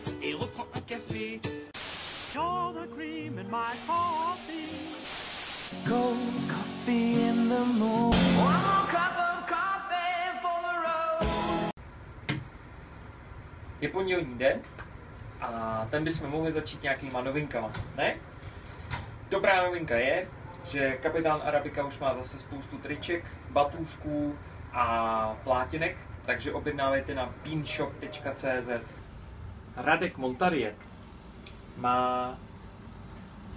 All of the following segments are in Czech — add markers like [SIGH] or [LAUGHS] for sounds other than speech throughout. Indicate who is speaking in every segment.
Speaker 1: mince et reprends un café. You're the cream in my coffee. Cold coffee in the morning.
Speaker 2: One more cup of coffee for the road.
Speaker 3: Je pondělní den a ten bychom mohli začít nějakýma novinkama, ne? Dobrá novinka je, že kapitán Arabika už má zase spoustu triček, batůšků a plátinek, takže objednávejte na beanshop.cz. Radek Montariek má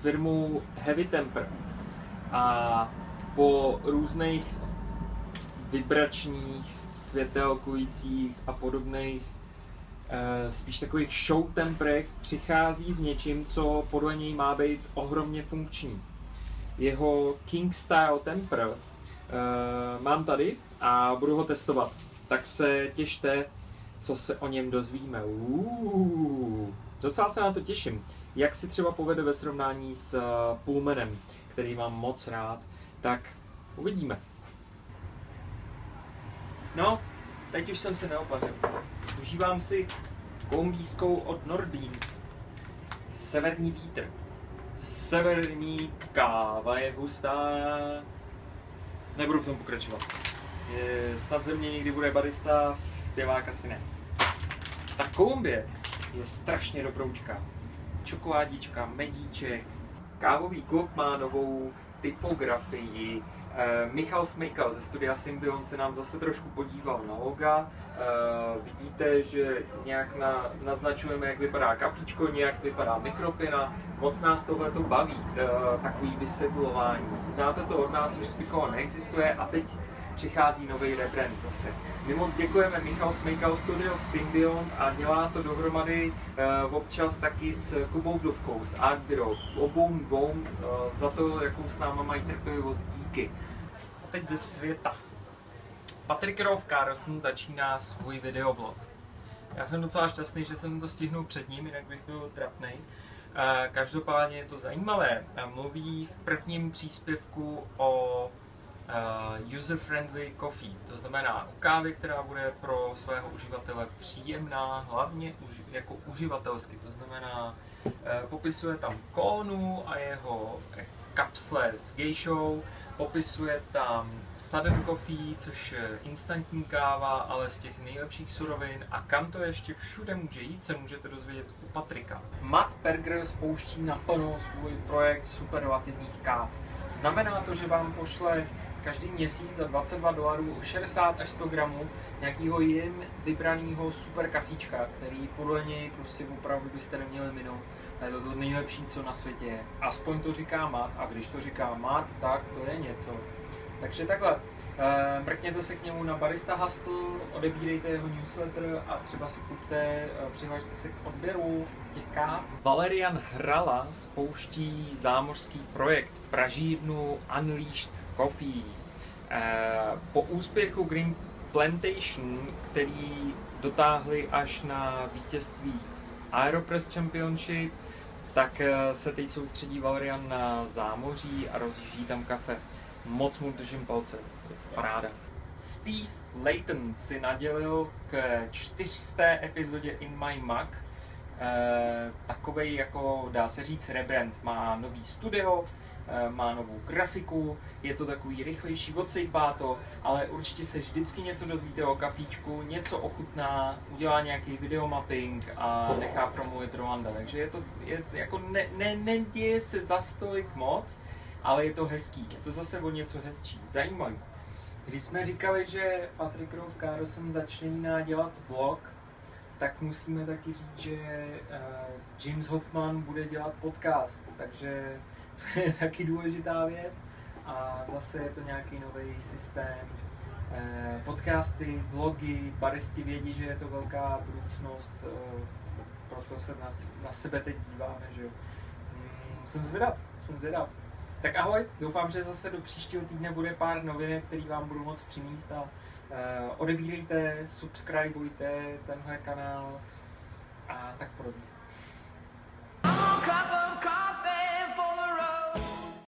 Speaker 3: firmu Heavy Temper a po různých vibračních, světelkujících a podobných eh, spíš takových show temprech přichází s něčím, co podle něj má být ohromně funkční. Jeho King Style Temper uh, mám tady a budu ho testovat. Tak se těšte, co se o něm dozvíme. Uuu, docela se na to těším. Jak si třeba povede ve srovnání s uh, Pullmanem, který mám moc rád, tak uvidíme. No, teď už jsem se neopařil. Užívám si kolumbijskou od Nordbeans. Severní vítr. Severní káva je hustá. Nebudu v tom pokračovat. Je, snad ze mě někdy bude barista, zpěvák asi ne. Ta Kolumbie je strašně dobroučka. Čokoládička, medíček, kávový klub má novou typografii, Eh, Michal Smejkal ze studia Symbion se nám zase trošku podíval na loga. Eh, vidíte, že nějak na, naznačujeme, jak vypadá kapičko, nějak vypadá mikropina. Moc nás tohle to baví, eh, takový vysvětlování. Znáte to od nás, už Spikova neexistuje a teď přichází nový rebrand zase. My moc děkujeme Michal Smejkal Studio Symbion a dělá to dohromady uh, občas taky s Kubou Vdovkou, s Art Bureau. Obou dvou uh, za to, jakou s náma mají trpělivost díky. A teď ze světa. Patrick Rolf Carlson začíná svůj videoblog. Já jsem docela šťastný, že jsem to stihnul před ním, jinak bych byl trapný. Každopádně je to zajímavé. Mluví v prvním příspěvku o user-friendly coffee, to znamená kávy, která bude pro svého uživatele příjemná, hlavně jako uživatelsky, to znamená uh, popisuje tam kónu a jeho kapsle s gejšou, popisuje tam sudden coffee, což je instantní káva, ale z těch nejlepších surovin a kam to ještě všude může jít, se můžete dozvědět u Patrika. Matt Berger spouští naplno svůj projekt superlativních káv. Znamená to, že vám pošle každý měsíc za 22 dolarů 60 až 100 gramů nějakého jim vybraného super kafíčka, který podle něj prostě opravdu byste neměli minout. To je to, nejlepší, co na světě je. Aspoň to říká Mat a když to říká Mat, tak to je něco. Takže takhle, e, mrkněte se k němu na Barista Hustle, odebírejte jeho newsletter a třeba si kupte, e, přihlašte se k odběru těch káv. Valerian Hrala spouští zámořský projekt pražírnu Unleashed Coffee. E, po úspěchu Green Plantation, který dotáhli až na vítězství Aeropress Championship, tak se teď soustředí Valerian na zámoří a rozjíždí tam kafe. Moc mu držím palce. Paráda. Steve Layton si nadělil k čtyřsté epizodě In My Mug eh, takovej jako dá se říct rebrand. Má nový studio, eh, má novou grafiku, je to takový rychlejší, odsejpá to, ale určitě se vždycky něco dozvíte o kafíčku, něco ochutná, udělá nějaký videomapping a nechá promluvit Rolanda. Takže je to je, jako ne, ne, neděje se za stolik moc, ale je to hezký, je to zase o něco hezčí, zajímavý. Když jsme říkali, že Patrick Rolf Carlson začíná dělat vlog, tak musíme taky říct, že uh, James Hoffman bude dělat podcast, takže to je [LAUGHS] taky důležitá věc. A zase je to nějaký nový systém. Uh, podcasty, vlogy, baristi vědí, že je to velká budoucnost, uh, proto se na, na sebe teď díváme, že. Hmm, jsem zvědav, jsem zvědav. Tak ahoj, doufám, že zase do příštího týdne bude pár novinek, který vám budu moc přinést a uh, odebírejte, subscribeujte tenhle kanál a tak podobně.